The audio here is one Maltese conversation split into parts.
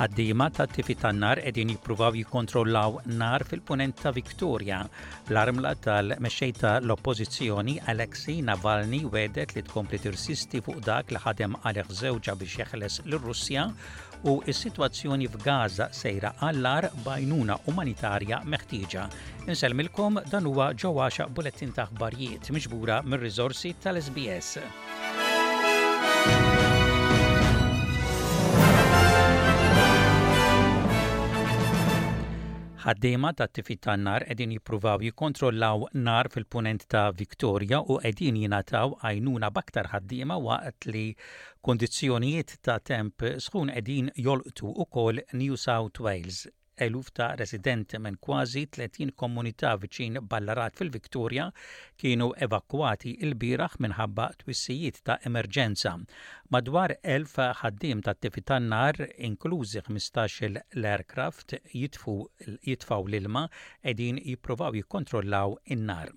Ħaddiema ta' tipi tan nar qegħdin jippruvaw jikkontrollaw nar fil-punent ta' Victoria. L-armla tal-mexxej ta' l-oppożizzjoni Alexei Navalny wedet li tkompli tirsisti fuq dak li ħadem għalih żewġa biex jeħles lir-Russja u s-sitwazzjoni f'Gaza sejra għall-agħar b'għajnuna umanitarja meħtieġa. Insellmilkom dan huwa ġewwaxa bulettin ta' aħbarijiet miġbura mir-riżorsi tal-SBS. Ħaddiema ta' tifi ta' nar qegħdin jippruvaw jikkontrollaw nar fil-punent ta' Victoria u qegħdin jingħataw għajnuna b'aktar ħaddiema waqt li Kundizzjonijiet ta' temp sħun qegħdin jolqtu wkoll New South Wales. Eluf ta' residenti minn kważi 30 komunità viċin Ballarat fil-Victoria kienu evakwati lbieraħ minħabba twissijiet ta' emerġenza. Madwar 1,000 ħaddiem ta' tifi tan-nar, inklużi 15-il l-aircraft jitfgħu l-ilma, qegħdin jippruvaw jikkontrollaw in-nar.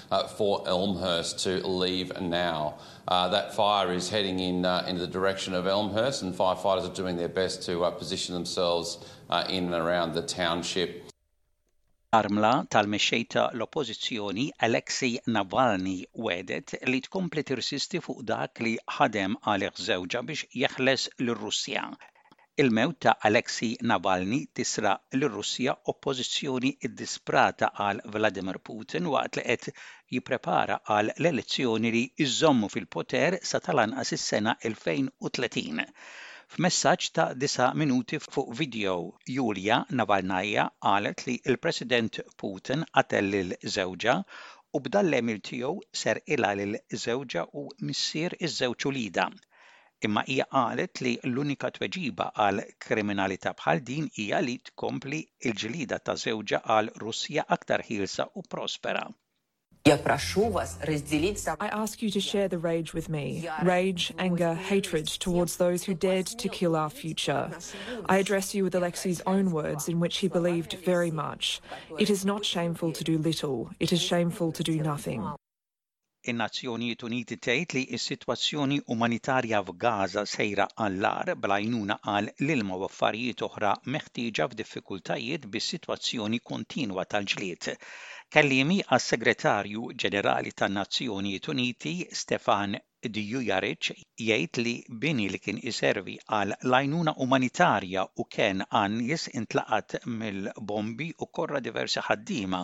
Fort Elmhurst to leave now. That fire is heading in in the direction of Elmhurst and firefighters are doing their best to position themselves in and around the township. L-armla tal-mexxej ta' l-Oppożizzjoni Alexei Navalny wegħdet li tkompli tirsisti fuq dak li ħadem għalih żewġha biex jeħles lir-Russja. Il-mewt ta' Alexei Navalny tisra lir-Russja oppożizzjoni ddisprata għal Vladimir Putin waqt li qed jipprepara għal l-elezzjoni li jżommu fil-poter sa tal-anqas is-sena 2030. F'messaġġ ta' disa' minuti fuq vidjo, Yulia Navalnaya qalet li l-President Putin qatel lil żewġha u b'dan l-għemil tiegħu serqilha lil żewġha u missier iż-żewġ uliedha. Imma hija qalet li l-unika tweġiba għal kriminalità bħal din hija li tkompli l-ġlieda ta' żewġha għal Russja aktar ħielsa u prospera. I ask you to share the rage with me, rage, anger, hatred towards those who dared to kill our future. I address you with Alexei's own words in which he believed very much, It is not shameful to do little, it is shameful to do nothing. In-Nazzjonijiet Uniti tgħid li s-sitwazzjoni umanitarja f'Gaza sejra għall-agħar bl-għajnuna għal l-ilma u affarijiet oħra meħtieġa f'diffikultajiet bis-sitwazzjoni kontinwa tal-ġlied. Kelliemi għas-Segretarju Ġenerali tan-Nazzjonijiet Uniti Stefan Dujaric jgħid li bini li kien iservi għal l-għajnuna umanitarja u kenn għan-nies intlaqat mill-bombi u korra diversi ħaddiema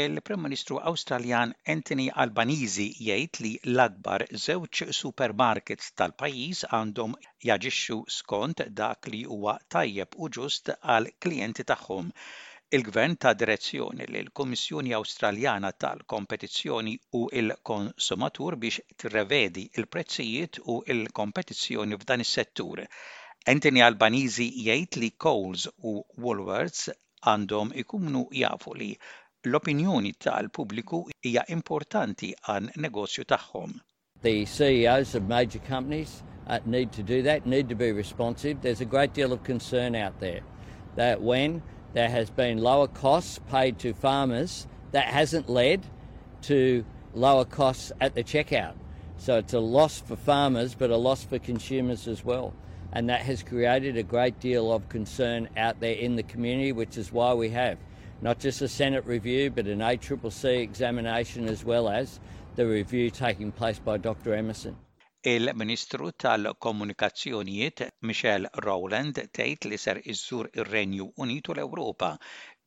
Il-Prim Ministru Awstraljan Anthony Albanese jgħid li l-akbar żewġ supermarkets tal-pajjiż għandhom jaġixxu skont dak li huwa tajjeb u ġust għall-klijenti tagħhom. Il-Gvern ta direzzjoni lill-Kummissjoni Awstraljana tal-Kompetizzjoni u l-Konsumatur biex tirrevedi l-prezzijiet u l-kompetizzjoni f'dan is-settur. Anthony Albanese jgħid li Coles u Woolworths għandhom ikunu jafu li l-opinjoni tal-pubbliku hija importanti għan-negozju tagħhom. The CEOs of major companies need to do that, need to be responsive. There's a great deal of concern out there that when there has been lower costs paid to farmers, that hasn't led to lower costs at the checkout. So it's a loss for farmers, but a loss for consumers as well. And that has created a great deal of concern out there in the community, which is why we have not just a Senate review, but an ACCC examination as well as the review taking place by Dr. Emerson. Il-Ministru tal-Komunikazzjonijiet Michelle Rowland tgħid li ser iżżur ir-Renju Unit u l-Ewropa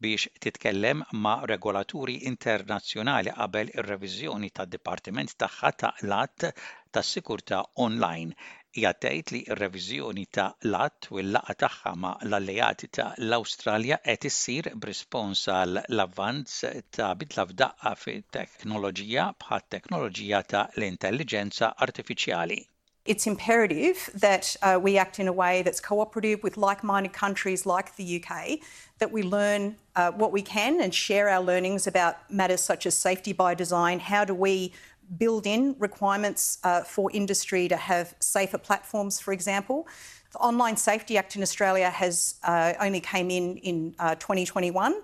biex titkellem ma' regolaturi internazzjonali qabel ir-reviżjoni tad-Dipartiment tagħha ta' l-Att tas-Sikurtà Online. Hija tgħid li r-reviżjoni ta' l-Att u l-laqgħa tagħha ma' l-alleati ta' l-Awstralja qed issir b'rispons għal l-avvanz ta' bidla f'daqqa fit. fit-teknoloġija bħat teknoloġija ta' l-intelligenza artifiċjali. It's imperative that uh, we act in a way that's cooperative with like minded countries like the UK, that we learn uh, what we can and share our learnings about matters such as safety by design. How do we build in requirements uh, for industry to have safer platforms, for example. The Online Safety Act in Australia has uh, only came in in uh, 2021.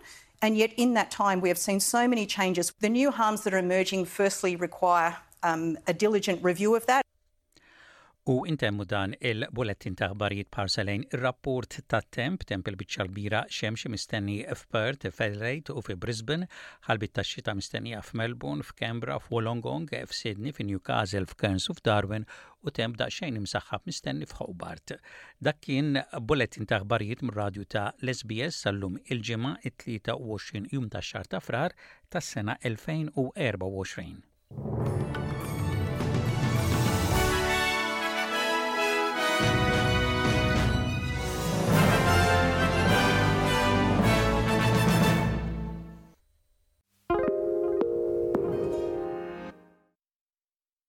and yet in that time we have seen so many changes, the new harms that are emerging firstly require um, a diligent review of that. U intemmu dan il-bulettin ta' ħbarijiet parsa lejn ir-rapport ta' temp, temp il-biċċa l-bira xemxi mistenni f'Perth, f'Adelaide u fi Brisbane, ħalbit ta' xita mistennija f'Melbourne, f'Canberra, f'Wolongong, f'Sydney, f'Newcastle, f'Cairns u f'Darwin u temp daqsxejn imsaħħab mistenni f'Hobart. Dak kien bulletin ta' aħbarijiet mir-radju ta' l-SBS sal-lum il-ġimgħa it-23 jum tax-xahar ta' Frar tas-sena 2024.